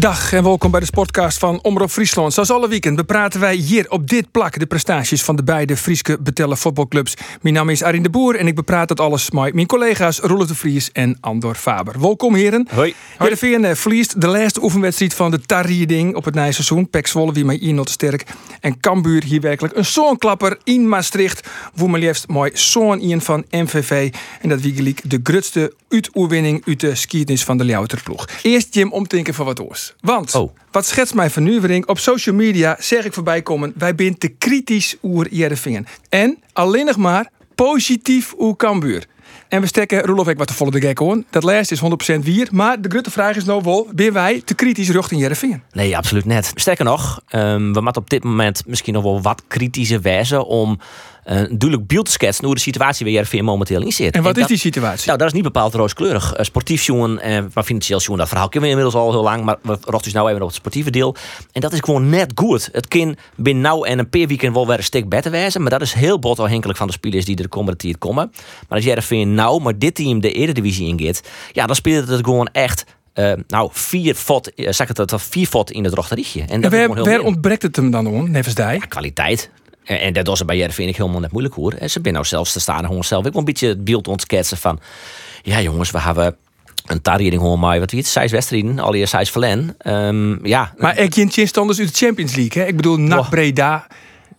Dag en welkom bij de podcast van Omroep Friesland. Zoals alle weekend bepraten wij hier op dit plak de prestaties van de beide Frieske betellen voetbalclubs. Mijn naam is Arjen de Boer en ik bepraat het alles met mijn collega's Roelof de Vries en Andor Faber. Welkom heren. Hoi. Heerenveen verliest de laatste oefenwedstrijd van de Tarrieding op het seizoen. Pek Zwolle wie hier te sterk. En Cambuur hier werkelijk een zo'n klapper in Maastricht. Maar liefst mooi zo'n in van MVV. En dat wie gelijk de grootste uitoerwinning uit de skiernis van de Ljouwerterploeg. Eerst Jim omtinken van wat oors. Want, Oh. wat schetst mij vernuwering? Op social media zeg ik voorbij komen, wij zijn te kritisch oer Jerevingen. En alleen nog maar positief oer Cambuur. En we stekken Roelof ik wat te volle de gek hoor. Dat lijst is 100% wier. Maar de grote vraag is nou wel, ben wij te kritisch richting Jerevingen? Nee, absoluut net. Sterker nog, ehm, we moeten op dit moment misschien nog wel wat kritischer wijzen om duidelijk beeld schetsen hoe de situatie waar JRV momenteel in zit. En wat is dat- die situatie? Nou, dat is niet bepaald rooskleurig. Eh, sportief jongen, en maar financieel jongen, dat verhaal kennen we inmiddels al heel lang. Maar we rochten dus nou even op het sportieve deel. En dat is gewoon net goed. Het kan binnen nou en een paar weekend wel weer een stuk beter wijzen. Maar dat is heel bot afhankelijk van de spelers die er de komende tijd komen. Maar als JRV nou, maar dit team de Eredivisie ingaat, ja, dan speelt het gewoon echt. eh, nou, vier fot, eh, zeg het, vier fot in het rochterietje. En en waar, ontbreekt het hem dan om, nevens die? kwaliteit. En, en dat was bij Jervin ik helemaal net moeilijk hoor. En ze zijn nou zelfs te staan gewoon zelf. Ik wil een beetje het beeld ontsketsen van... Ja jongens, we hebben een tarriering gewoon maar wat wie het, zes wedstrijden, al je zes verlen. Ehm ja, Maar ik geen chinstanders uit de Champions League. Hè? Ik bedoel, NAC Oh. Breda,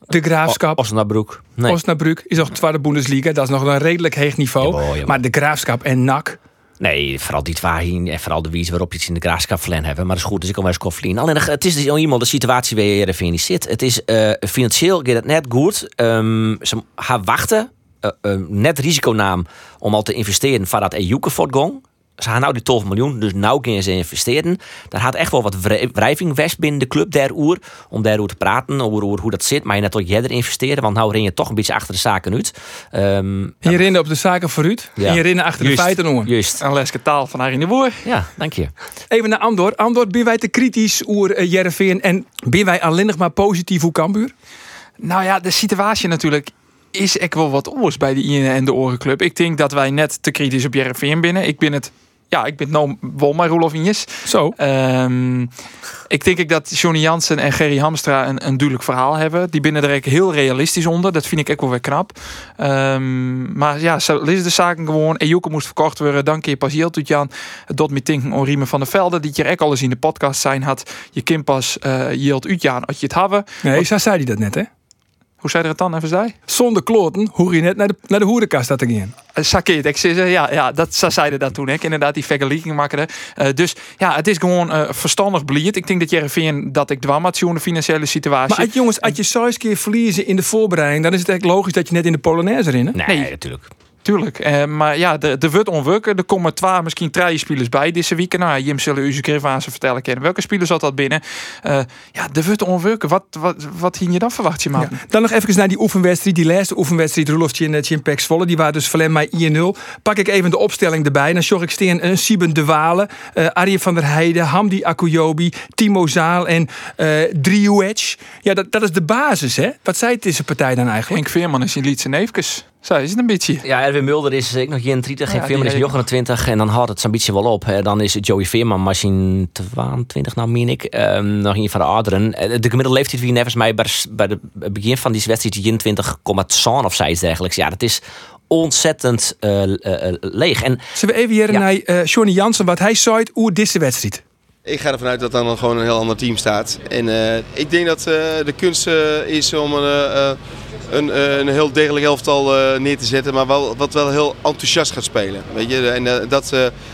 de Graafschap. Osnabrück. Nee. Osnabrück is nog tweede Bundesliga. Dat is nog een redelijk heeg niveau. Maar de Graafschap en NAC. Nee, vooral die twee en vooral de wijze waarop je het in de graafschap verlen hebben. Maar dat is goed, dus ik kan wel eens koffie Alleen het is dus iemand de situatie waar je niet zit. Het is eh, financieel gaat het net goed. Ehm, ze gaan wachten, eh, net risiconaam om al te investeren voordat Ejuke voortgong. Ze gaan nou die 12 miljoen, dus nou kunnen ze investeren. Daar gaat echt wel wat wri- wrijving west binnen de club der oer. Om daarover te praten, over, over hoe dat zit. Maar je net ook jij investeren, want nou ren je toch een beetje achter de zaken uit. Ehm, Je rennen op de zaken vooruit. Ja. En je rennen achter Juist. de feiten om. Juist. Een leske taal van Arjen de Boer. Ja, dank je. Even naar Andor. Andor, ben wij te kritisch oer uh, Jereveen? En ben wij alleen nog maar positief hoe Cambuur? Nou ja, de situatie natuurlijk is echt wel wat oors bij de INE en de Orenclub. Ik denk dat wij net te kritisch op JRVM binnen. Ik ben het, ja, ik ben nou Roelof Injes. Zo. Ehm, ik denk ik dat Johnny Jansen en Gerry Hamstra een, een duidelijk verhaal hebben. Die binnen er heel realistisch onder. Dat vind ik echt wel weer knap. Ehm, maar ja, zo is de zaken gewoon. Ejuke moest verkocht worden. Dan keer pas heel Jan. Dot met Tinken van der Velde. Die je echt al eens in de podcast zijn had. Je kind pas uh, Jilt Utjaan als je het hebben. Nee, zo zei hij dat net, hè? Hoe zei er het dan even zei? Zonder kloten hoor je net naar de, naar de hoerenkast dat gaan. Sakeert, ik zei, ja, ja, dat ze zeiden dat toen. Ik inderdaad die vergelijking maken. Uh, dus ja, het is gewoon uh, verstandig blind. Ik denk dat Jereveen dat ik dwam had de financiële situatie. Maar jongens, als je zo eens keer verliezen in de voorbereiding, dan is het echt logisch dat je net in de Polonaise rennen. Nee, Nee. natuurlijk. Tuurlijk. Uh, maar ja, de, de wordt onwerken. Er komen twee, misschien drie spelers bij deze week. Nou, Jim zullen u eens aan ze vertellen kennen. Welke spelers zat dat binnen? Uh, ja, de wordt onwerken. Wat, wat, wat ging je dan verwacht, je man? Ja. Dan nog even naar die oefenwedstrijd. Die laatste oefenwedstrijd, Roelofje en Jim Pek Zwolle. Die waren dus verlem mij 1-0. Pak ik even de opstelling erbij. Dan zorg ik steen een Sieben de Walen, uh, Arjen van der Heijden, Hamdi Akuyobi, Timo Zaal en uh. Ja, dat, dat is de basis, hè? Wat zei het deze partij dan eigenlijk? Henk Veerman is in Lietse Neefkes. Zo is het een beetje. Ja, Erwin Mulder is ik nog 31, Ja, Veerman is ik 29 en dan houdt het zo'n beetje wel op. Hè. Dan is Joey Veerman misschien 22, nou meen ik, um, nog een van de ouderen. Eh, De gemiddelde leeftijd wie nevens mij bij, bij het begin van die wedstrijd 21,2 of zoiets dergelijks. Ja, dat is ontzettend uh, uh, leeg. En, Zullen we even hier Ja. naar uh, Johnny Jansen, wat hij zei over deze wedstrijd? Ik ga ervan uit dat dan gewoon een heel ander team staat. En uh, ik denk dat uh, de kunst uh, is om een, een, een, heel degelijk elftal neer te zetten, maar wel, wat wel heel enthousiast gaat spelen. Weet je? En dat,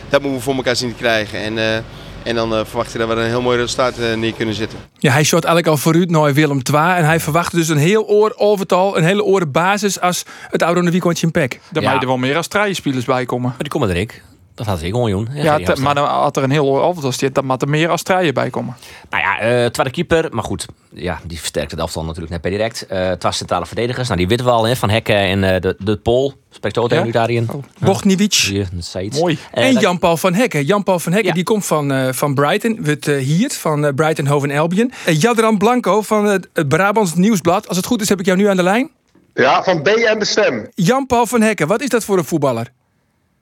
dat moeten we voor elkaar zien te krijgen. En, en dan verwacht je dat we een heel mooi resultaat neer kunnen zetten. Ja, hij shot eigenlijk al vooruit naar Willem II. En hij verwachtte dus een heel oor overtal, een hele oren basis als het oude weekendje in Pek. Daar Ja. ja. er wel meer als spelers bij komen. maar die komen er ik. Dat had ik gewoon, Joen. Ja, maar dan had er een heel elftal zit, dan moet er meer Australië bij komen. Nou ja, eh tweede keeper. Maar goed, ja, die versterkt het elftal natuurlijk net per direct. Eh het was centrale verdedigers. Nou, die weten we al, hè, van Hekken en eh, de, de Pol. Spreekt ook Ja? nu daarin. Bochniewicz. Hier, iets. Mooi. En Jan-Paul van Hekken. Jan-Paul van Hekken Ja. die komt van, eh, van Brighton. Het uh, Hiert van Brighton Hove Albion. Uh, Jadran Blanco van het het Brabants Nieuwsblad. Als het goed is heb ik jou nu aan de lijn. Ja, van B en de Stem. Jan-Paul van Hekken, wat is dat voor een voetballer?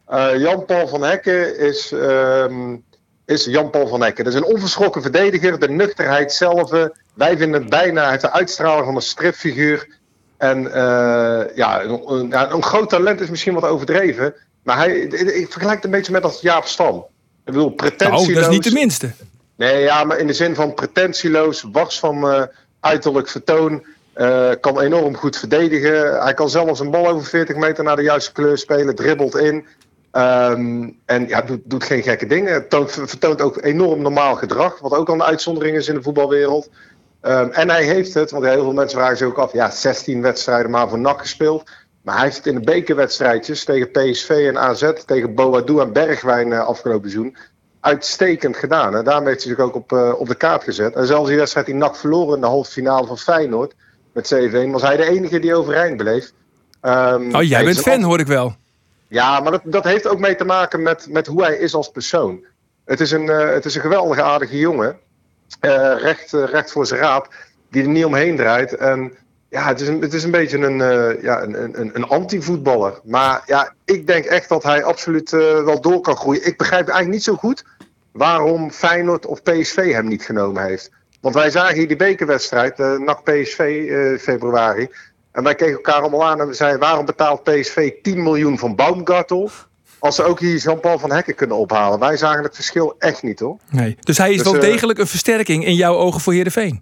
Eh, Jan-Paul van Hekken is, ehm, is Jan-Paul van Hekken. Dat is een onverschrokken verdediger, de nuchterheid zelf. eh, Wij vinden het bijna, hij heeft de uitstraling van een stripfiguur. En eh, ja, een, een, groot talent is misschien wat overdreven. Maar hij, ik vergelijk het een beetje met als Jaap Stam. Ik bedoel, Nou, pretentieloos. dat is niet de minste. Nee, ja, maar in de zin van pretentieloos, wars van uiterlijk vertoon. kan enorm goed verdedigen. Hij kan zelfs een bal over 40 meter naar de juiste kleur spelen, dribbelt in. Ehm, en ja, doet, doet geen gekke dingen. Toont, vertoont ook enorm normaal gedrag, wat ook al een uitzondering is in de voetbalwereld. Ehm, en hij heeft het, want heel veel mensen vragen zich ook af, ja, 16 wedstrijden maar voor NAC gespeeld. Maar hij heeft het in de bekerwedstrijdjes tegen PSV en AZ, tegen Boadou en Bergwijn eh, afgelopen seizoen uitstekend gedaan. En daarmee heeft hij zich ook op, eh, op de kaart gezet. En zelfs die wedstrijd die NAC verloren in de halve finale van Feyenoord met 7-1, was hij de enige die overeind bleef. Ehm, Oh, jij bent fan hoor ik wel. Ja, maar dat, dat heeft ook mee te maken met, met hoe hij is als persoon. Het is een, eh, het is een geweldige, aardige jongen. Eh, recht, eh, recht voor zijn raap. Die er niet omheen draait. En ja, het is een, het is een beetje een, ja, een, een, een anti-voetballer. Maar ja, ik denk echt dat hij absoluut wel door kan groeien. Ik begrijp eigenlijk niet zo goed waarom Feyenoord of PSV hem niet genomen heeft. Want wij zagen hier die bekerwedstrijd, eh NAC PSV februari. En wij keken elkaar allemaal aan en we zeiden: waarom betaalt PSV 10 miljoen van Baumgartel? Als ze ook hier Jean-Paul van Hekken kunnen ophalen. Wij zagen het verschil echt niet hoor. Nee. Dus hij is Dus, wel eh, degelijk een versterking in jouw ogen voor Heerenveen.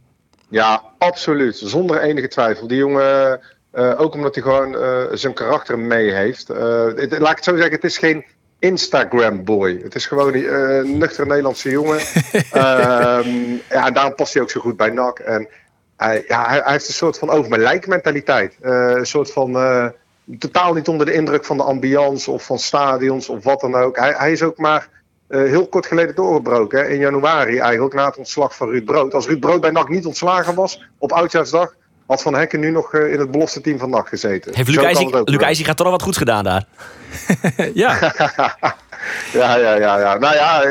Ja, absoluut. Zonder enige twijfel. Die jongen, eh, ook omdat hij gewoon eh, zijn karakter mee heeft. Het- laat ik het zo zeggen, het is geen Instagram boy. Het is gewoon eh, nuchtere Nederlandse jongen. Ehm, ja, en daarom past hij ook zo goed bij NAC. En hij, ja, hij, hij heeft een soort van over mijn lijk mentaliteit. Eh, een soort van eh, totaal niet onder de indruk van de ambiance of van stadions of wat dan ook. Hij, hij is ook maar eh, heel kort geleden doorgebroken. Hè, in januari eigenlijk, na het ontslag van Ruud Brood. Als Ruud Brood bij NAC niet ontslagen was op Oudjaarsdag... had Van Hekken nu nog eh, in het belofte team van NAC gezeten. Heeft Luc. IJzing gaat toch al wat goed gedaan daar. ja. ja, ja, ja, ja. Nou ja,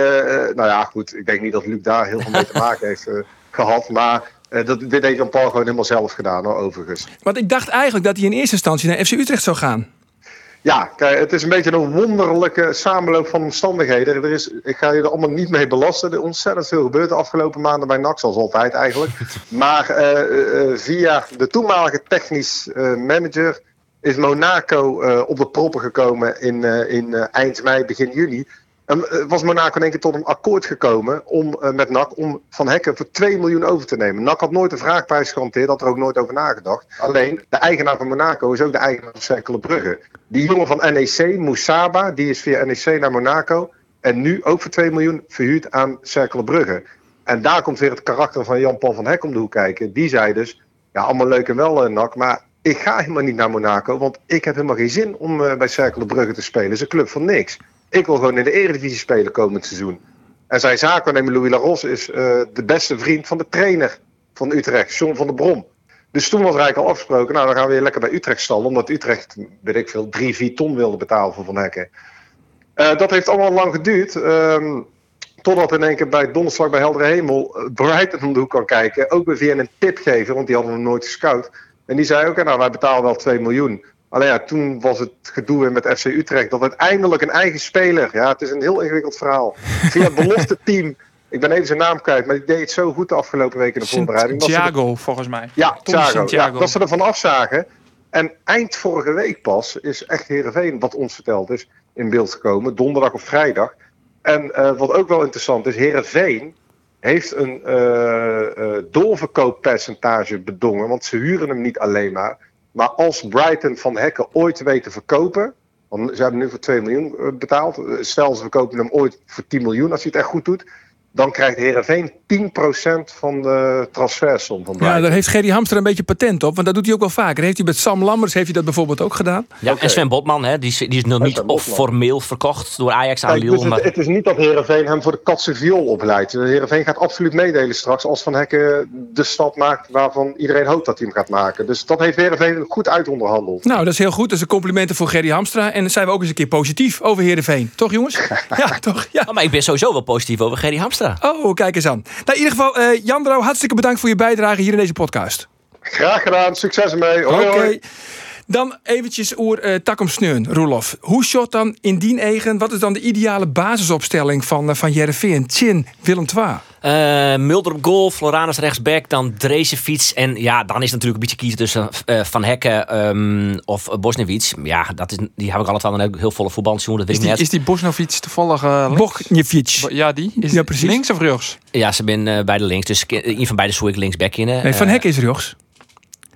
nou ja, goed. Ik denk niet dat Luc daar heel veel mee te maken heeft eh, gehad. Maar dat, dit heeft Jan-Paul gewoon helemaal zelf gedaan, hoor, overigens. Want ik dacht eigenlijk dat hij in eerste instantie naar FC Utrecht zou gaan. Ja, kijk, het is een beetje een wonderlijke samenloop van omstandigheden. Er is, ik ga je er allemaal niet mee belasten. Er is ontzettend veel gebeurd de afgelopen maanden bij NAC, zoals altijd eigenlijk. Maar eh, eh, via de toenmalige technisch eh, manager is Monaco eh, op de proppen gekomen in, eh, in eh, eind mei, begin juli. En eh, was Monaco in één keer tot een akkoord gekomen om, eh, met NAC om Van Hekken voor 2 miljoen over te nemen. NAC had nooit een vraagprijs gehanteerd, had er ook nooit over nagedacht. Alleen, de eigenaar van Monaco is ook de eigenaar van Cercle Brugge. Die jongen van NEC, Moussaba, die is via NEC naar Monaco. En nu ook voor 2 miljoen verhuurd aan Cercle Brugge. En daar komt weer het karakter van Jan-Paul van Hek om de hoek kijken. Die zei dus, ja, allemaal leuk en wel, eh, NAC, maar ik ga helemaal niet naar Monaco, want ik heb helemaal geen zin om bij Cercle Brugge te spelen. Het is een club van niks. Ik wil gewoon in de Eredivisie spelen komend seizoen. En zijn zaakwaarnemer Louis Laros is eh, de beste vriend van de trainer van Utrecht, John van der Brom. Dus toen was eigenlijk al afgesproken, nou dan gaan we weer lekker bij Utrecht stallen. Omdat Utrecht, weet ik veel, drie, vier ton wilde betalen voor Van Hekken. Eh, dat heeft allemaal lang geduurd. ehm, totdat in één keer bij donderslag bij Heldere Hemel eh, Brighton om de hoek kan kijken. Ook weer een tipgever, want die hadden we nooit gescout. En die zei ook, nou wij betalen wel 2 miljoen. Alleen ja, toen was het gedoe weer met FC Utrecht. Dat uiteindelijk een eigen speler, ja het is een heel ingewikkeld verhaal. Via het belofte team, ik ben even zijn naam kwijt, maar die deed het zo goed de afgelopen weken in de voorbereiding. er- Thiago, volgens mij. ja, Thiago. Ja, Santiago. dat ze ervan afzagen. En eind vorige week pas is echt Heerenveen, wat ons verteld is, in beeld gekomen. Donderdag of vrijdag. En eh, wat ook wel interessant is, Heerenveen heeft een eh, doorverkooppercentage bedongen. Want ze huren hem niet alleen maar. Maar als Brighton van Hekken ooit weet te verkopen... Want ze hebben nu voor 2 miljoen eh, betaald. Stel, ze verkopen hem ooit voor 10 miljoen als hij het echt goed doet. Dan krijgt Herenveen 10% van de transfersom van Ja, daar heeft Gerry Hamster een beetje patent op. Want dat doet hij ook wel vaker. Heeft hij met Sam Lammers heeft hij dat bijvoorbeeld ook gedaan. Ja. En Sven Botman, hè, die, is- die is nog niet formeel verkocht door Ajax aan Lille. dus het, maar- het is niet dat Herenveen hem voor de katse viool opleidt. Herenveen gaat absoluut meedelen straks als Van Hekken de stap maakt waarvan iedereen hoopt dat hij hem gaat maken. Dus dat heeft Herenveen goed uitonderhandeld. Nou, dat is heel goed. Dat is een complimenten voor Gerry Hamstra. En dan zijn we ook eens een keer positief over Heerenveen. Toch jongens? Ja, toch? Ja. Oh, maar ik ben sowieso wel positief over Gerry Hamstra. Oh, kijk eens aan. Nou, in ieder geval, eh Jandro, hartstikke bedankt voor je bijdrage hier in deze podcast. Graag gedaan, succes ermee. Hoi, Oké. hoi. Dan eventjes oer eh Takom Sneun, Roelof. Hoe shot dan in dien eigen, wat is dan de ideale basisopstelling van, eh, van Jereveen? Chin, Willem II. Eh, Mulder op goal, Floranus rechtsback, dan Drezefiets. En ja, dan is het natuurlijk een beetje kiezen tussen eh, Van Hekken ehm, of uh, Bosnewits. Ja, dat is, die heb ik een heel volle voetbalseizoen, dat weet Is ik die, net. is die Bosnovic toevallig uh, links? Bogniewicz. Ja, die? Is Ja, precies. Links of rechts? Ja, ze ben eh, beide links, dus een van beide zou ik linksback in. Nee, van Hekken is rechts.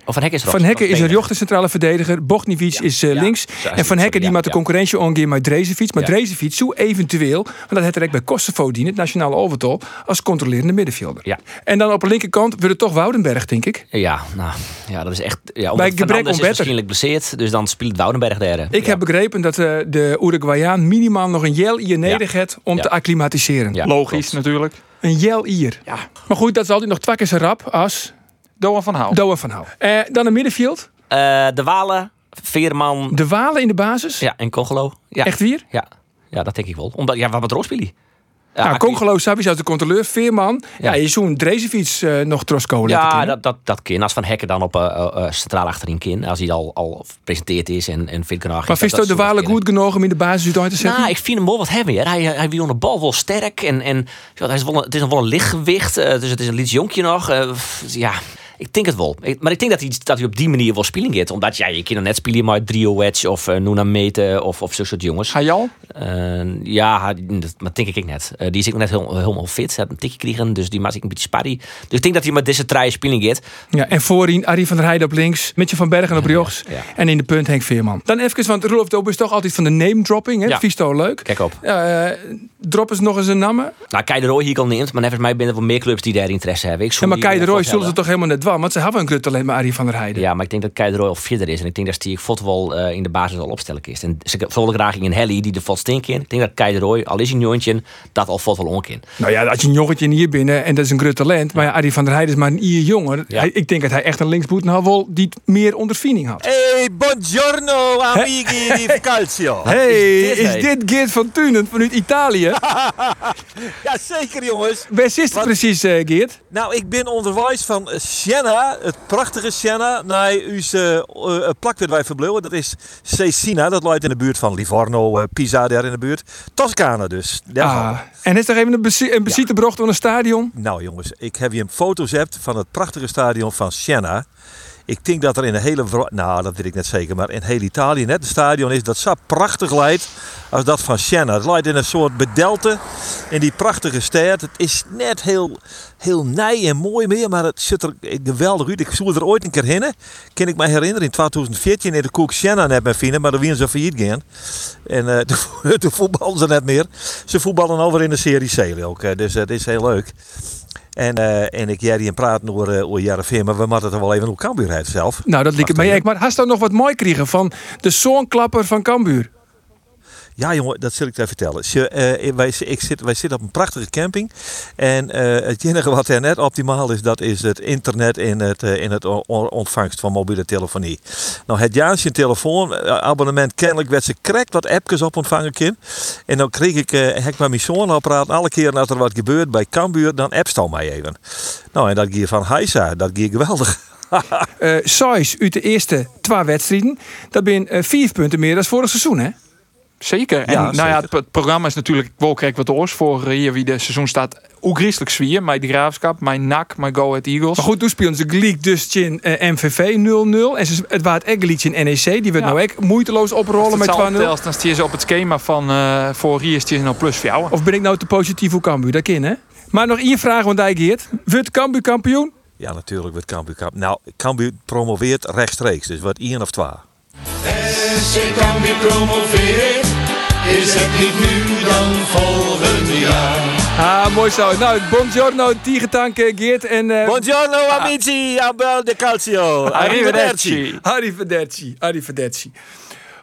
Of Van Hekken is Van Hekken is een verdediger. Bogniewicz is eh, ja. links. Zo, En Van Hekken die ja, maakt de ja. concurrentie omgaan met Drezefiets. Maar Ja. Drezefiets zou eventueel, want dat heeft er ook bij Kosovo dienen, het nationale overtal, als controlerende middenvelder. Ja. En dan op de linkerkant wordt het toch Woudenberg, denk ik. Ja, nou, ja, dat is echt... Ja, Bij omdat gebrek om is beter. waarschijnlijk blesseerd, dus dan speelt Woudenberg daar. Ik heb begrepen dat eh, de Uruguayaan minimaal nog een jel hier nedig heeft om Ja. te acclimatiseren. Ja, Logisch klopt. natuurlijk. Een jel hier. Ja. Maar goed, dat is altijd nog twee keer zo rap als Doan van Hou. Doan van Hou. Eh, dan een middenveld. Eh, de Walen, Veerman De Walen in de basis. ja, en Congelo. Ja. Echt weer? Ja. ja, dat denk ik wel. Omdat, ja, wat met Roospili? Ja, nou, Congolo Savic als de controleur. Veerman. Ja, Ja. je zo'n Drezefiets eh nog troskolen. Ja, dat, dat, dat kan. Als Van Hekken dan op eh, eh, eh, centraal achterin. Als hij al, al gepresenteerd is en, en vindt Maar vindt u de Walen goed genoeg om in de basis uit te zetten? Nou, ik vind hem wel wat heavier. Hij, hij wil de bal wel sterk. En, en ja, hij is wel een, het is een wel een lichtgewicht. dus het is een licht jonkje nog. eh, ja, ik denk het wel. Ik- maar ik denk dat hij, dat hij op die manier wel spelen gaat. Omdat ja, je kan dan net spelen maar Drio Wedge of uh, Nuna Mete of, of zo'n soort jongens. Ga je al? Eh, ja, dat, dat denk ik net. Eh, die is ook net heel, helemaal fit. Hij heeft een tikje gekregen, dus die maakt ik een beetje sparry. Dus ik denk dat hij met deze trein spelen gaat. Ja, en voorin Arie van der Heijden op links. Mitje van Bergen op rechts. ja. En in de punt Henk Veerman. Dan even, want Rolf Doop is toch altijd van de name dropping. Hè? Ja. Vies toch leuk. Kijk op. Drop eens nog eens een namen. Nou, Kei de Roy hier al neemt, maar volgens mij zijn er wel meer clubs die daar interesse hebben. Ik Ja, maar Kei de Roy zullen ze toch helemaal net Want ze hebben een groot talent met Arie van der Heijden. Ja, maar ik denk dat Kei de Roy al verder is. En ik denk dat die Fot wel eh, in de basis al opstellen is. En ze volgen graag in Helly die de Fot stink in. Ik denk dat Kei de Roy, al is hij een jongetje, dat al Fot wel onkin. Nou ja, als je een jongetje hier binnen en dat is een groot talent. Maar ja, Arie van der Heijden is maar een ier jonger. Ja. Hij- ik denk dat hij echt een linksboet nou wel die meer ondervinding had. Hey, buongiorno amici di calcio. Hey, dit, is hey? dit Geert van Tunen vanuit Italië? Ja, zeker jongens. Waar zit precies, eh, Geert? Nou, ik ben onderwijs van Siena, het prachtige Siena, naar uw uh, plak dat wij verbleven. Dat is Cecina, dat ligt in de buurt van Livorno, eh, Pisa, daar in de buurt. Toscane dus. Ah, en is toch even een, bezi een door een stadion? Nou jongens, ik heb hier foto's hebt van het prachtige stadion van Siena. Ik denk dat er in de hele, nou dat weet ik net zeker, maar in heel Italië net een stadion is dat zo prachtig lijkt als dat van Siena. Het lijkt in een soort bedelte in die prachtige stad. Het is net heel, heel nij en mooi meer, maar het ziet er geweldig uit. Ik zoel er ooit een keer heen. Kan ik me herinneren, in 2014 in de Koek Siena net met vinden, maar dan winnen ze failliet gaan. En eh toen, voetballen ze net meer. Ze voetballen over in de Serie C ook, dus het is heel leuk. En, eh, en ik jij die praat over, uh, over Jarreveen, maar we moeten er wel even hoe Cambuur heeft zelf. Nou, dat liep het ook. Maar hast dan nog wat mooi kregen van de zoonklapper van Cambuur? Ja, jongen, dat zal ik je vertellen. Eh, wij, ik zit, wij zitten op een prachtige camping. En eh, het enige wat er net optimaal is, dat is het internet in het, eh, in het on- ontvangst van mobiele telefonie. Nou, het jaartje telefoon, eh, abonnement, kennelijk werd ze correct wat appjes op ontvangen kind. En dan kreeg ik, eh hek met mijn al alle keer dat er wat gebeurt bij Cambuur, dan appstel mij even. Nou, en dat ging van Heisa, dat ging geweldig. Sais uit de eerste twee wedstrijden. Dat eh, vier punten meer dan vorig seizoen, hè? Zeker. En Ja, nou ja, het, het programma is natuurlijk wel krijg wat oors voor eh, hier wie de seizoen staat. Hoe griezelig zwier, mijn de Graafschap, mijn NAC, mijn Go Ahead Eagles. Maar goed, toen speelden ze gelijk dus in MVV 0-0. En ze, het was echt in NEC. Die werd Ja. nou ook moeiteloos oprollen met 2-0. Als dan stier ze op het schema van eh voor hier ze nou plus voor jou. Of ben ik nou te positief voor Cambuur? Dat kan, hè? Maar nog één vraag, want hij Geert. Wordt Cambuur kampioen? Ja, natuurlijk wordt Cambuur kampioen. Nou, Cambuur promoveert rechtstreeks, dus wat één of twee. SC Cambuur promoveert, is het niet nu dan volgend jaar. Ah, mooi zo. Nou, buongiorno, Tigetank, Geert en... eh, Buongiorno amici, abel de calcio. Arrivederci. Arrivederci. Arrivederci.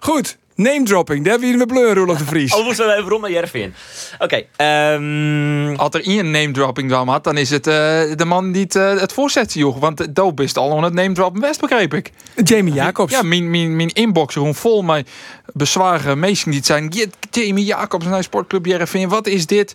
Goed, name dropping. Daar hebben we hier met bleur, Roelof de Vries. Oh, moesten we even rond naar Jervin. Oké, ehm, Als er één name dropping dan had, dan is het eh, de man die het, eh, het voorzet joeg. Want uh, is al aan het name droppen best, begreep ik. Jamie Jacobs. Ja, mijn, mijn, mijn inbox gewoon vol met bezwaren mensen die het zijn. "Jit, Jamie Jacobs naar Sportclub Jereveen, wat is dit?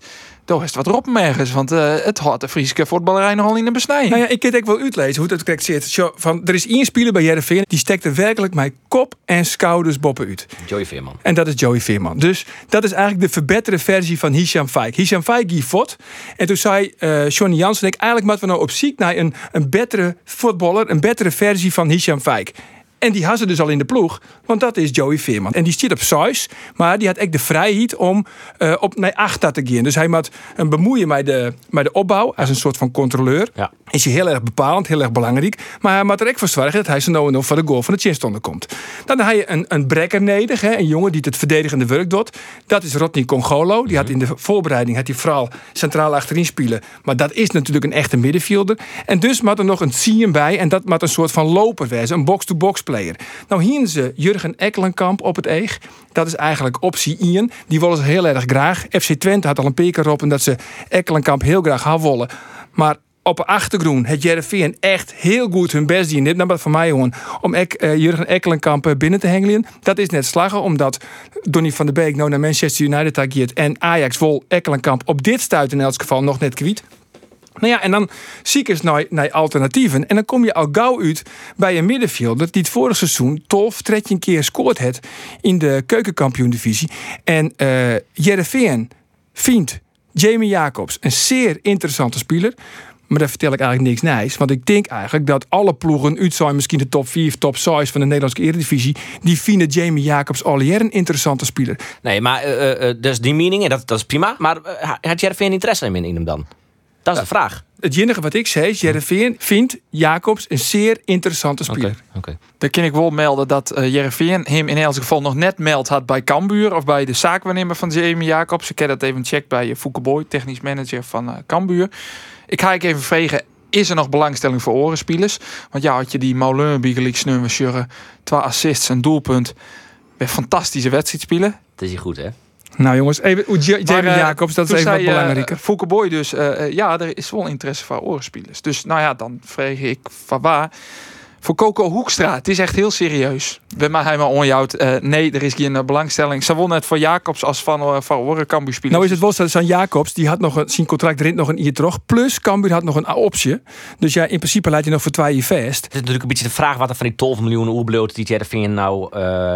Daar is het wat erop ergens, want eh, het had de Friese voetballerij nogal in de besnij. Nou ja, ik kan het ook wel uitlezen hoe dat correct zit. Zo, van, er is één speler bij Jereveen die steekt er werkelijk mijn kop en schouders boppen uit. Joey Veerman. En dat is Joey Veerman. Dus dat is eigenlijk de verbeterde versie van Hisham Faik. Hisham Faik die fot. En toen zei eh Johnny Jansen, ik eigenlijk moeten we nou op ziek naar een, een betere voetballer, een betere versie van Hisham Faik. En die had ze dus al in de ploeg, want dat is Joey Veerman. En die zit op 6, maar die had ook de vrijheid om eh, op naar 8 te gaan. Dus hij moet een bemoeien met de, met de opbouw als een soort van controleur. Ja. Is hij heel erg bepalend, heel erg belangrijk. Maar hij moet er ook voor zorgen dat hij zo nou en voor de goal van de chinstonden komt. Dan heb je een, een brekker nodig, hè, een jongen die het verdedigende werk doet. Dat is Rodney Congolo. Die had in de voorbereiding had hij vooral centraal achterin spelen. Maar dat is natuurlijk een echte middenvelder. En dus moet er nog een Siem bij. En dat moet een soort van loper wezen, een box-to-box player. Nou, hier ze Jurgen Ekkelenkamp op het eeg. Dat is eigenlijk optie 1. Die willen ze heel erg graag. FC Twente had al een peker op en dat ze Ekkelenkamp heel graag gaan willen. Maar op de achtergrond het Jereveen echt heel goed hun best doen. Dit nou wat van mij gewoon om eh, Jurgen Ekkelenkamp eh, binnen te hengelen. Dat is net slagen omdat Donny van der Beek nou naar Manchester United ageert en Ajax vol Ekkelenkamp op dit stuit in elk geval nog net kwiet. Nou ja, en dan zie ik eens naar, alternatieven. En dan kom je al gauw uit bij een middenvelder die het vorig seizoen 12, 13 keer scoort het in de keukenkampioen-divisie. En eh Jereveen vindt Jamie Jacobs een zeer interessante speler. Maar daar vertel ik eigenlijk niks nijs. Want ik denk eigenlijk dat alle ploegen zijn, misschien de top 4, top 6 van de Nederlandse Eredivisie, die vinden Jamie Jacobs al hier een interessante speler. Nee, maar eh, eh, dus die mening, en dat, dat is prima. Maar uh, had Jervin interesse in, in hem dan? Dat is de vraag. Het enige wat ik zei is, Jereveen vindt Jacobs een zeer interessante speler. Oké. oké. Dan kan ik wel melden dat uh, Jereveen hem in elk geval nog net meldt had bij Cambuur of bij de zaakwaarnemer van Jamie Jacobs. Ik heb dat even gecheckt bij Fouke Boy, technisch manager van uh, Cambuur. Ik ga ik even vragen, is er nog belangstelling voor orenspelers? Want ja, had je die Moulin Bigelijk sneuwen twee assists, een doelpunt. Weer fantastische wedstrijd spelen. Het is hier goed, hè? Nou jongens, even Maar, uh, Jacobs, dat is even wat uh, belangrijker. Fouke Boy dus, uh, ja, er is wel interesse voor orenspelers. Dus nou ja, dan vraag ik van waar. Voor Coco Hoekstra, het is echt heel serieus. We maar hij maar onjouwt. Uh, nee, er is geen belangstelling. Ze won het voor Jacobs als van, uh, van Oren Cambuur spelers. Nou is het wel zo dat San Jacobs, die had nog een, zijn contract erin nog een jaar terug. Plus Cambuur had nog een optie. Dus ja, in principe laat je nog voor twee jaar vast. Het is natuurlijk een beetje de vraag wat er van die 12 miljoen oerbloot die Jervin nou uh,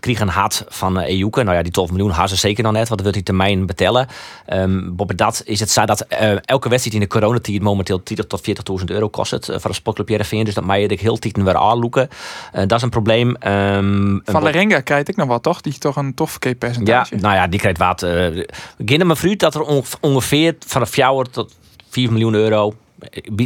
kriegen had van uh, Ejuke. Nou ja, die 12 miljoen had ze zeker nog net, want dat wil die termijn betellen. Um, dat is het zo dat elke wedstrijd in de coronatijd momenteel 30 tot 40.000 euro kost het voor een sportclub Jervin. Dus dat mag je heel tieten weer aanloeken. dat is een probleem. Um, van Lerenga krijg ik nog wat, toch? Die toch een tof percentage. Ja, nou ja, die krijgt wat. Uh, Beginnen me fruit dat er ongeveer vanaf jouw tot 4 miljoen euro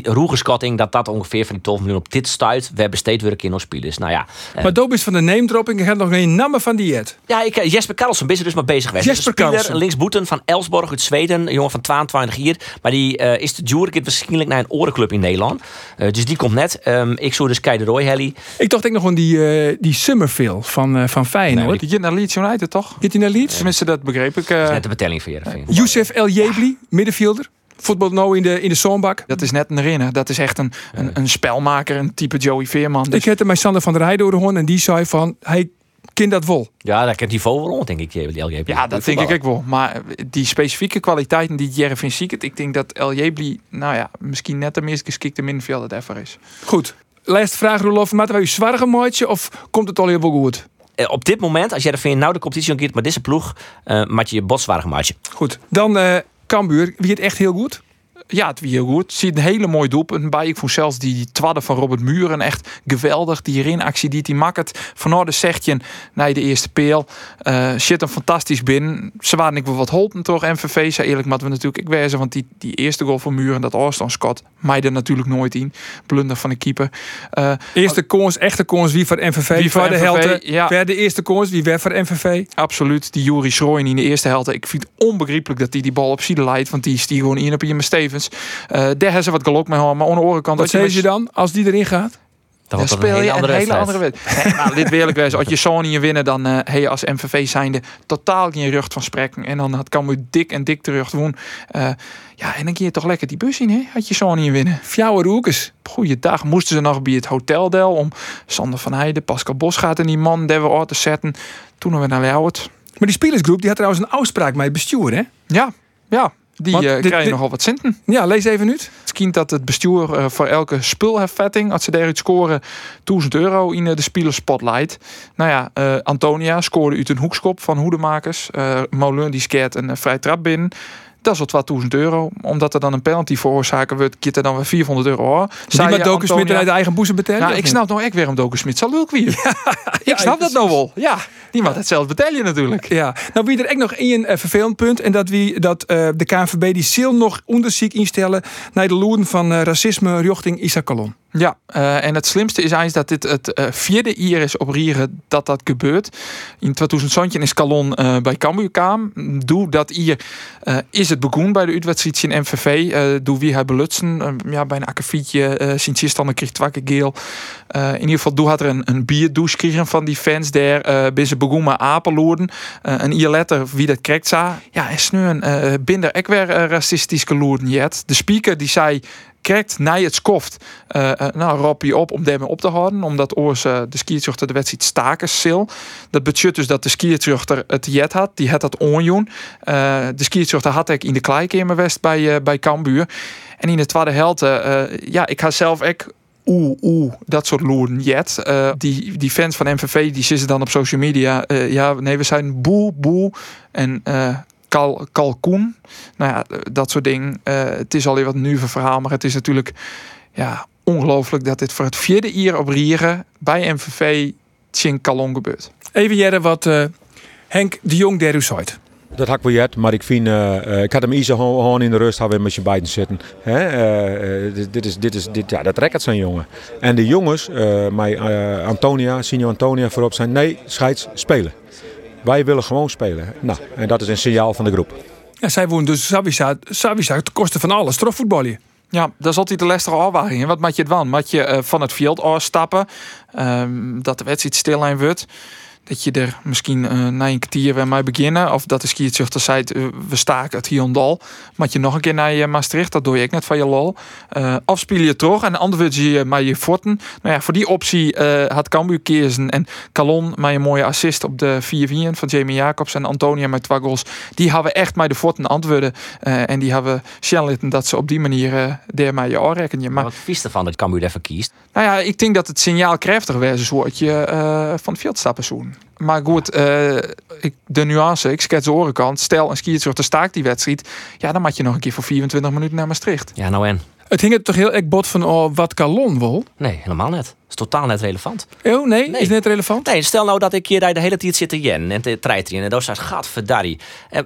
roegenskatting dat dat ongeveer van die 12 miljoen op dit stuit. We hebben steeds weer in spelers. Nou ja. Maar Doop is van de name dropping. gaat nog een namen van dieet. Ja, ik, Jesper Karlsson is er dus maar bezig geweest. Jesper Karlsson. Linksboeten van Elsborg uit Zweden. Een jongen van 22 hier. Maar die uh, is de Jurek waarschijnlijk naar een orenclub in Nederland. Uh, dus die komt net. Um, ik zou dus Kei de Roy Helly. Ik dacht ik nog aan die, uh, die Summerfield van, uh, van Feyenoord. Nee, die gaat naar Leeds United, toch? Gaat hij naar Leeds? Tenminste, dat begreep ik. Dat is net de betelling voor je. Youssef El Jebli, middenvelder voetbal nou in de, in de zoonbak. Dat is net een renner. Dat is echt een, een, een spelmaker, een type Joey Veerman. Dus. Ik heb er met Sander van der Rijden door en die zei van, hij kind dat wel. Ja, daar kent hij vol rond, denk ik. LJB. Ja, dat denk ik ook wel. Maar die specifieke kwaliteiten die Jervin ziet, ik denk dat LJB, nou ja, misschien net de meest geschikte middenvelder daarvoor is. Goed. Laatste vraag, Roelof. Maakt wij u zwaar maatje of komt het al heel goed? Uh, op dit moment, als jij er nou de competitie gaat met deze ploeg, uh, maak je je botswaardig maatje. Goed. Dan uh, Cambuur, wie het echt heel goed? Ja, het wie heel goed. Ziet een hele mooie doelpunt bij. Ik vond zelfs die twadde van Robert Muren echt geweldig. Die rinactie die hij maakt. Van de zegt je naar de eerste peel. Uh, shit hem fantastisch binnen. Ze waren ik wel wat holpen toch, MVV. Zei eerlijk, maar we natuurlijk ik wezen. Want die, die eerste goal van Muren, dat Orston Scott, mij er natuurlijk nooit in. Blunder van de keeper. Uh, eerste koers, echte koers, wie voor MVV? Wie voor de helft? Ja. de eerste koers, wie werd voor MVV? Absoluut. Die Juri Schrooien in de eerste helft. Ik vind het onbegrijpelijk dat hij die bal op zijde leidt. Want die is die gewoon in op je Stevens. Uh, daar hebben ze wat geluk mee maar aan de andere kant... Wat zei je dan als die erin gaat? Dan, speel je een, hele, hele andere wedstrijd. nee, nou, dit eerlijk wezen. Als je niet winnen, dan uh, heb je als MVV zijnde totaal geen rug van spreken. En dan had kan dik en dik terug doen. Uh, ja, en dan kun je toch lekker die bus in, hè? Had je zo niet winnen. Fjouwe roekes. Goeiedag. Moesten ze nog bij het hoteldel om Sander van Heijden, Pascal Bos gaat en die man daar weer te zetten. Toen we naar Leeuwert. Maar die spelersgroep die had trouwens een afspraak met het bestuur, hè? Ja, ja. Die uh, krijgen nogal wat centen. Ja, lees even nu. Het kind dat het bestuur uh, voor elke spulheffetting, als ze daaruit scoren, 1000 euro in de speler spotlight. Nou ja, Antonia scoorde uit een hoekskop van hoedemakers. Molen die skeert een vrij trap binnen. Dat is wat 2000 euro. Omdat er dan een penalty veroorzaken wordt, kiet er dan weer 400 euro. Die met Doken Smit uit de eigen boezem betalen? Ja, ik snap nog ik weer om Doken Smit. Zal leuk weer. ik snap dat nou wel. Ja, die mag het zelf betalen natuurlijk. Ja. Nou, wie er echt nog één uh, vervelend punt. En dat, wie, dat uh, de KNVB die zil nog onderzoek instellen naar de loeren van uh, racisme richting Isa Kalon. Ja, uh, en het slimste is eigenlijk dat dit het uh, vierde jaar is op Rieren dat dat gebeurt. In 2017 is Calon uh, bij Cambuur kwam. Doe dat hier is het begonnen bij de uitwedstrijd in MVV. doe wie hij belutsen. ja, bij een akkefietje. Uh, Sint dan kreeg twakke geel. in ieder geval doe had er een, een bierdouche kregen van die fans daar. bij ze begonnen met apenloeren. een jaar later wie dat krijgt. Ja, en sneuren binder ik weer racistische loeren jet. De speaker die zei krijgt na het skoft uh, nou, rop je op om daarmee op te houden. Omdat oors uh, de skiertruchter de wedstrijd staken sil. Dat betekent dus dat de skiertruchter het jet had. Die had dat onjoen. De skiertruchter had ik in de kleikamer west bij, bij Cambuur. En in de tweede helft, ja, ik ga zelf ook oeh, oeh, dat soort loeren jet. Die, die fans van MVV die zitten dan op social media. Ja, nee, we zijn boe, boe. En kal, kalkoen. Nou ja, dat soort dingen. Uh, het is alweer wat nu van verhaal, maar het is natuurlijk ja, ongelooflijk dat dit voor het vierde jaar op Rieren bij MVV Tjin Kalon gebeurt. Even jaren wat uh, Henk de Jong der uit. Dat had ik wel jet, maar ik vind, uh, ik had hem iets gewoon in de rust hebben met je beiden zitten. Hè? Uh, dit, dit, is, dit is, dit, ja, dat rekkert zijn jongen. En de jongens, uh, mij Antonia, Senior Antonia voorop zijn, nee, scheids spelen. Wij willen gewoon spelen. Nou, en dat is een signaal van de groep. Ja, zij woont dus Savisa, Savisa ten koste van alles, strafvoetballen. Ja, dat is altijd de lastige afwaging. Wat maak je het dan? Maak je uh, van het veld afstappen, um, dat de wedstrijd stil wordt dat je er misschien uh, na een kwartier weer mee beginnen. Of dat de skiertzuchter zei, uh, we staken het hier en dal. Maar je nog een keer naar je Maastricht, dat doe je ik net van je lol. Uh, afspeel je toch en antwoord je maar je forten. Nou ja, voor die optie had Cambuur kiezen en Calon met een mooie assist op de 4-4 van Jamie Jacobs en Antonia met twee goals. Die hebben echt met de forten antwoorden. en die hebben Shellitten dat ze op die manier uh, daar maar je oorrekken. Je. Maar wat vies ervan dat Cambuur even kiest? Nou ja, ik denk dat het signaal krachtig was, een je van het veld stappen zoen. Maar goed, uh, ik, de nuance, ik schets de orenkant. Stel een te staakt die wedstrijd. Ja, dan moet je nog een keer voor 24 minuten naar Maastricht. Ja, nou en? Het hing het toch heel erg bot van oh, wat Calon wil? Nee, helemaal net. Het is totaal net relevant. Oh, nee? nee? Is net relevant? Nee, stel nou dat ik hier de hele tijd zit te jen en te treiteren. En dan staat, gadverdarrie.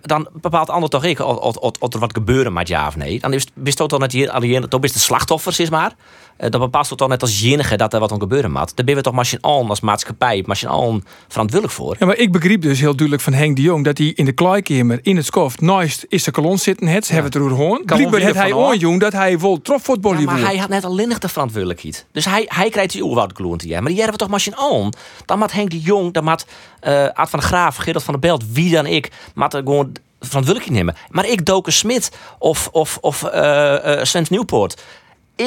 Dan bepaalt ander toch ik of er wat gebeuren met ja of nee. Dan is het toch net hier alleen, toch is de slachtoffers is maar. Eh, dan bepaalt het toch net als jenige dat er wat om gebeuren moet. Daar ben we toch machine als maatschappij, machine al verantwoordelijk voor. Ja, maar ik begreep dus heel duidelijk van Henk de Jong dat hij in de kleikamer in het skoft naast is de kolon zitten het, ja. hebben het erover gehoord. Blijkbaar had hij onjong dat hij vol trofvoetbal ja, maar hij had net alleen de verantwoordelijkheid. Dus hij, hij krijgt die oerwoud kloon ja. Maar die hebben we toch machine al. Dan moet Henk de Jong, dan moet uh, Aad van de Graaf, Gerard van der Belt, wie dan ik, moet er gewoon verantwoordelijkheid nemen. Maar ik Doken Smit of, of, of uh, uh, Sven Nieuwpoort.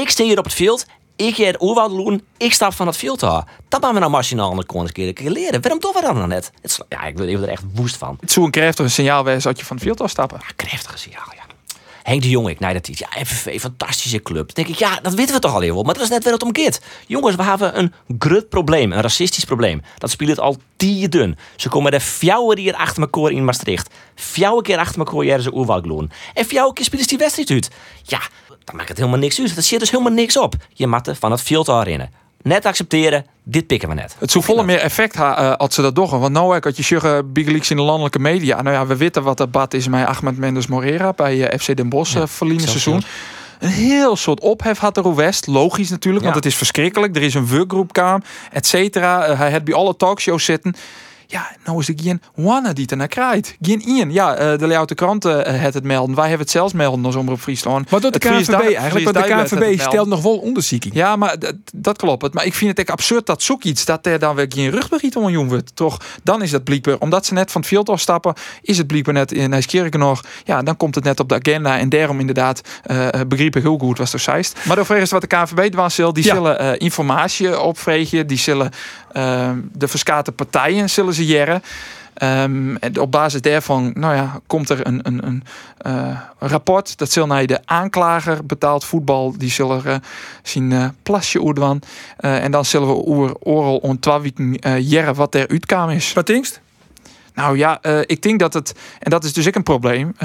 Ik sta hier op het veld ik ga het oerwoud doen, ik stap van het veld af. Dat gaan we nou machinaal aan de keer leren. Waarom doen we dat nou net? Het is, ja, ik wil er echt woest van. Het zou een krachtig signaal wezen als je van het veld af stappen. Ja, krachtig signaal, ja. Henk de Jong, ik nee, dat iets. Ja, FVV, fantastische club. Dan denk ik, ja, dat weten we toch al heel wel. Maar dat is net weer het omkeert. Jongens, we hebben een grut probleem, een racistisch probleem. Dat speelt al dun. Ze komen er fjouwer hier achter elkaar in Maastricht. Fjouwer keer achter elkaar hier ze oerwoud En fjouwer keer spelen ze die wedstrijd uit. Ja, dan maakt het helemaal niks uit. Dat zit dus helemaal niks op. Je moet van het veld herinneren. Net accepteren, dit pikken we net. Het zou volle meer effect hebben uh, als ze dat doen. Want nou had je zeggen big leaks in de landelijke media. Nou ja, we weten wat dat bad is met Ahmed Mendes Morera bij uh, FC Den Bosch ja, verliezen seizoen. Een heel soort ophef had de West. Logisch natuurlijk, want het is verschrikkelijk. Er is een workgroep kaam, et cetera. Hij had bij alle talkshows zitten. Ja, nou is er geen wanne die er naar krijgt. Geen ien. Ja, uh, de Leeuwarden kranten uh, het het melden. Wij hebben het zelfs melden als Omroep Friesland. Wat doet de KNVB eigenlijk? Want de KNVB stelt nog wel onderzoeking. Ja, maar dat klopt. Maar ik vind het echt absurd dat zoek iets dat er dan weer geen rugbericht om jong wordt. Toch, dan is dat blijkbaar, omdat ze net van het veld afstappen, is het blijkbaar net in Nijskerken nog. Ja, dan komt het net op de agenda. En daarom inderdaad uh, begreep ik heel goed was toch zeist. Maar overigens wat de KNVB was, die zullen uh, informatie opvregen. Die zullen de verskate partijen zullen ze jaren. Um, en op basis daarvan nou ja, komt er een, een, een uh, rapport. Dat zal naar de aanklager betaald voetbal. Die zullen uh, zien uh, plasje oerdwan. en dan zullen we oer oral weken jaren wat er uitkwam is. Wat denkst? Nou ja, ik denk dat het, en dat is dus ook een probleem,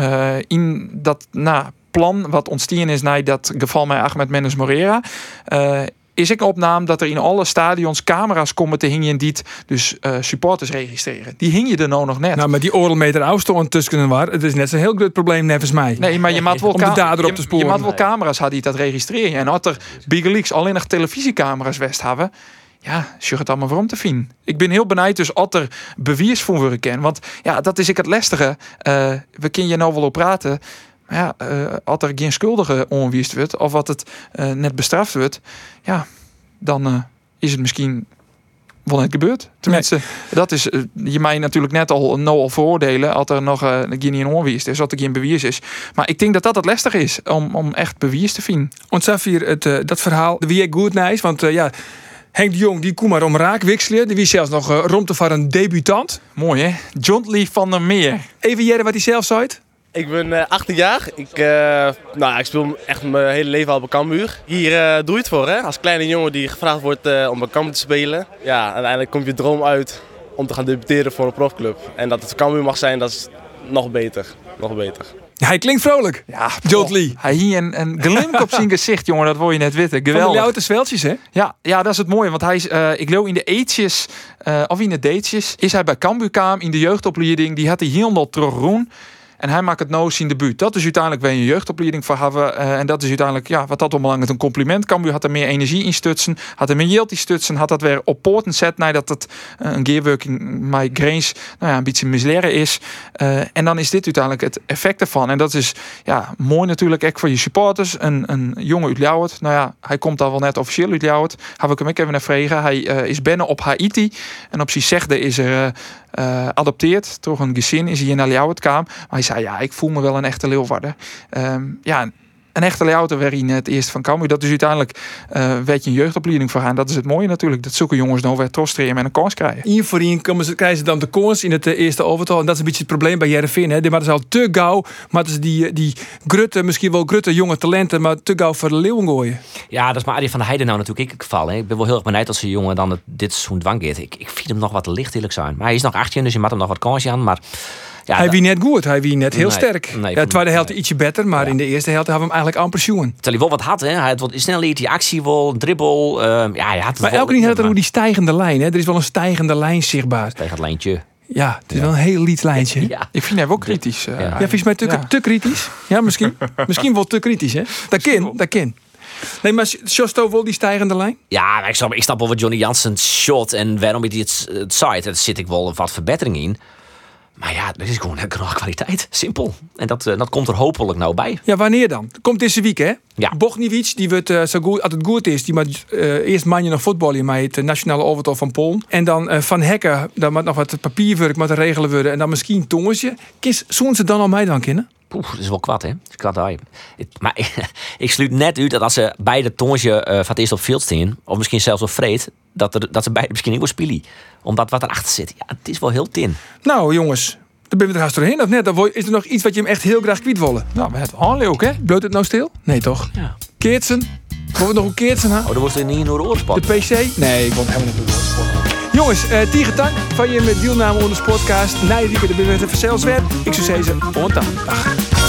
in dat nou, plan wat ontstaan is na dat geval met Ahmed Mendes Morera, is ik opname dat er in alle stadions camera's komen te hingen die dus uh, supporters registreren. Die hing je er nou nog net. Nou, met die oorlogmeter afstand tussen waar, het is net zo'n heel groot probleem nevens mij. Nee, maar je maakt wel. Je, je wel camera's had die dat registreren. En had er Big Leaks alleen nog televisiecamera's west hebben, ja, zeg het allemaal waarom te vinden. Ik ben heel benieuwd dus wat er bewijs voor we kennen. Want ja, dat is ik het lastige. Uh, we kunnen je nou wel op praten. Ja, uh, als er geen schuldige onwiest wordt, of wat het uh, net bestraft wordt, ja, dan uh, is het misschien wel net gebeurd. Tenminste, nee. dat is, je mij natuurlijk net al nou al veroordelen als er nog uh, geen onwiest is, als er geen bewijs is. Maar ik denk dat dat het lastig is om, om echt bewijs te vinden. Want Safir, het, uh, dat verhaal, de wie ik goed nice, want ja. Henk de Jong, die kom maar om raak wisselen. Die wie zelfs nog uh, rond voor een debutant. Mooi hè? John Lee van der Meer. Even jaren wat hij zelf zei. Ik ben uh, 18 jaar. Ik, uh, nou, ik speel echt mijn hele leven al bij Cambuur. Hier uh, doe je het voor, hè? Als kleine jongen die gevraagd wordt om bij Cambuur te spelen. Ja, uiteindelijk komt je droom uit om te gaan debuteren voor een profclub. En dat het Cambuur mag zijn, dat is nog beter. Nog beter. Hij klinkt vrolijk. Ja, Jot Lee. Hij hier een, een glimp op zijn gezicht, jongen. Dat wil je net weten. Geweldig. Van de oude zweltjes, hè? Ja, ja, dat is het mooie. Want hij is, uh, ik geloof in de eetjes, uh, of in de datejes, is hij bij Cambuur kwam in de jeugdopleiding. Die had hij helemaal terugroen. En hij maakt het nou zien debuut. Dat is uiteindelijk weer een jeugdopleiding voor. Uh, en dat is uiteindelijk, ja, wat dat belangrijk een compliment. Cambuur had er meer energie in stutsen. Had er meer yield stutsen. Had dat weer op poorten zet. Nadat het uh, een gearworking met Grains nou ja, een beetje misleren is. Uh, en dan is dit uiteindelijk het effect ervan. En dat is ja, mooi natuurlijk ook voor je supporters. Een, een jongen uit. Nou ja, hij komt daar wel net officieel uit Ljouwert. Heb ik hem ook even naar vragen. Hij is binnen op Haiti. En op zijn zegde is er uh, adopteerd. Toch een gezin is hij naar Ljouwert kwam. Maar hij zei, ja, ik voel me wel een echte Leeuwarden. Um, ja, een echte layouter werd in het eerst van Cambuur. Dat is uiteindelijk uh, werd je een jeugdopleiding voor gaan. Dat is het mooie natuurlijk. Dat zoeken jongens nou weer trostreren met een kans krijgen. In voor in komen ze, krijgen ze dan de kans in het uh, eerste overtal. En dat is een beetje het probleem bij Jereveen. Hè. Maar dat is al te gauw. Maar het is die, die grutte, misschien wel grutte jonge talenten. Maar te gauw voor de leeuwen gooien. Ja, dat is maar Arie van der Heijden nou natuurlijk ik het geval. Hè. Ik ben wel heel erg benieuwd als een jongen dan het, dit seizoen dwang Ik, ik vind hem nog wat licht eerlijk zijn. Maar hij is nog 18, dus je maakt hem nog wat kansje aan. Maar ja, hij wie net goed, hij wie net heel nee, sterk. Nee, ja, de tweede helft ietsje beter, maar ja. in de eerste helft hebben we hem eigenlijk amper pensioen. Terwijl hij wel wat had, hè? hij had wat snel die actie wel, dribbel. Uh, ja, hij had maar elke keer had er ook die stijgende lijn. Hè? Er is wel een stijgende lijn zichtbaar. Stijgend lijntje. Ja, het is wel een heel liet lijntje. Ja. Ik vind hem ook kritisch. Uh, ja, ja mij te, te kritisch? Ja, misschien. misschien wel te kritisch, hè? Dat kan, dat kan. Nee, maar Shosto wel die stijgende lijn? Ja, ik snap, ik snap wel wat Johnny Jansen shot en waarom hij het, het site. Daar zit ik wel wat verbetering in. Maar ja, dat is gewoon een kwaliteit. Simpel. En dat, uh, dat komt er hopelijk nou bij. Ja, wanneer dan? Komt deze week, hè? Ja. Bogniewicz, die wordt uh, zo goed, als het goed is, die moet uh, eerst manje nog voetballen met het nationale overtal van Polen. En dan Van Hekken, dan moet nog wat papierwerk moet regelen worden. En dan misschien Tongensje. Kies, zoen ze dan al mij dan kennen? Poeh, dat is wel kwad, hè? Dat is kwad. Maar ik sluit net uit dat als ze beide tonsje eh, van het op veld staan, of misschien zelfs op vreed, dat, dat ze beide misschien niet wel spelen. Omdat wat erachter zit, ja, het is wel heel tin. Nou, jongens, daar ben je er haast doorheen of net? Dan is er nog iets wat je hem echt heel graag kwiet willen. Nou, hebben het ook, hè? Bloot het nou stil? Nee, toch? Ja. Keertsen? we nog een keertsen, hè? Oh, dan wordt er niet in de oorspot. De PC? Nee, ik word helemaal niet in een Jongens, eh, uh, Tiger van je met deelname onder de podcast. Nijdieker de bewette van Zelfswet. Ik zou zeggen, ontan. Dag.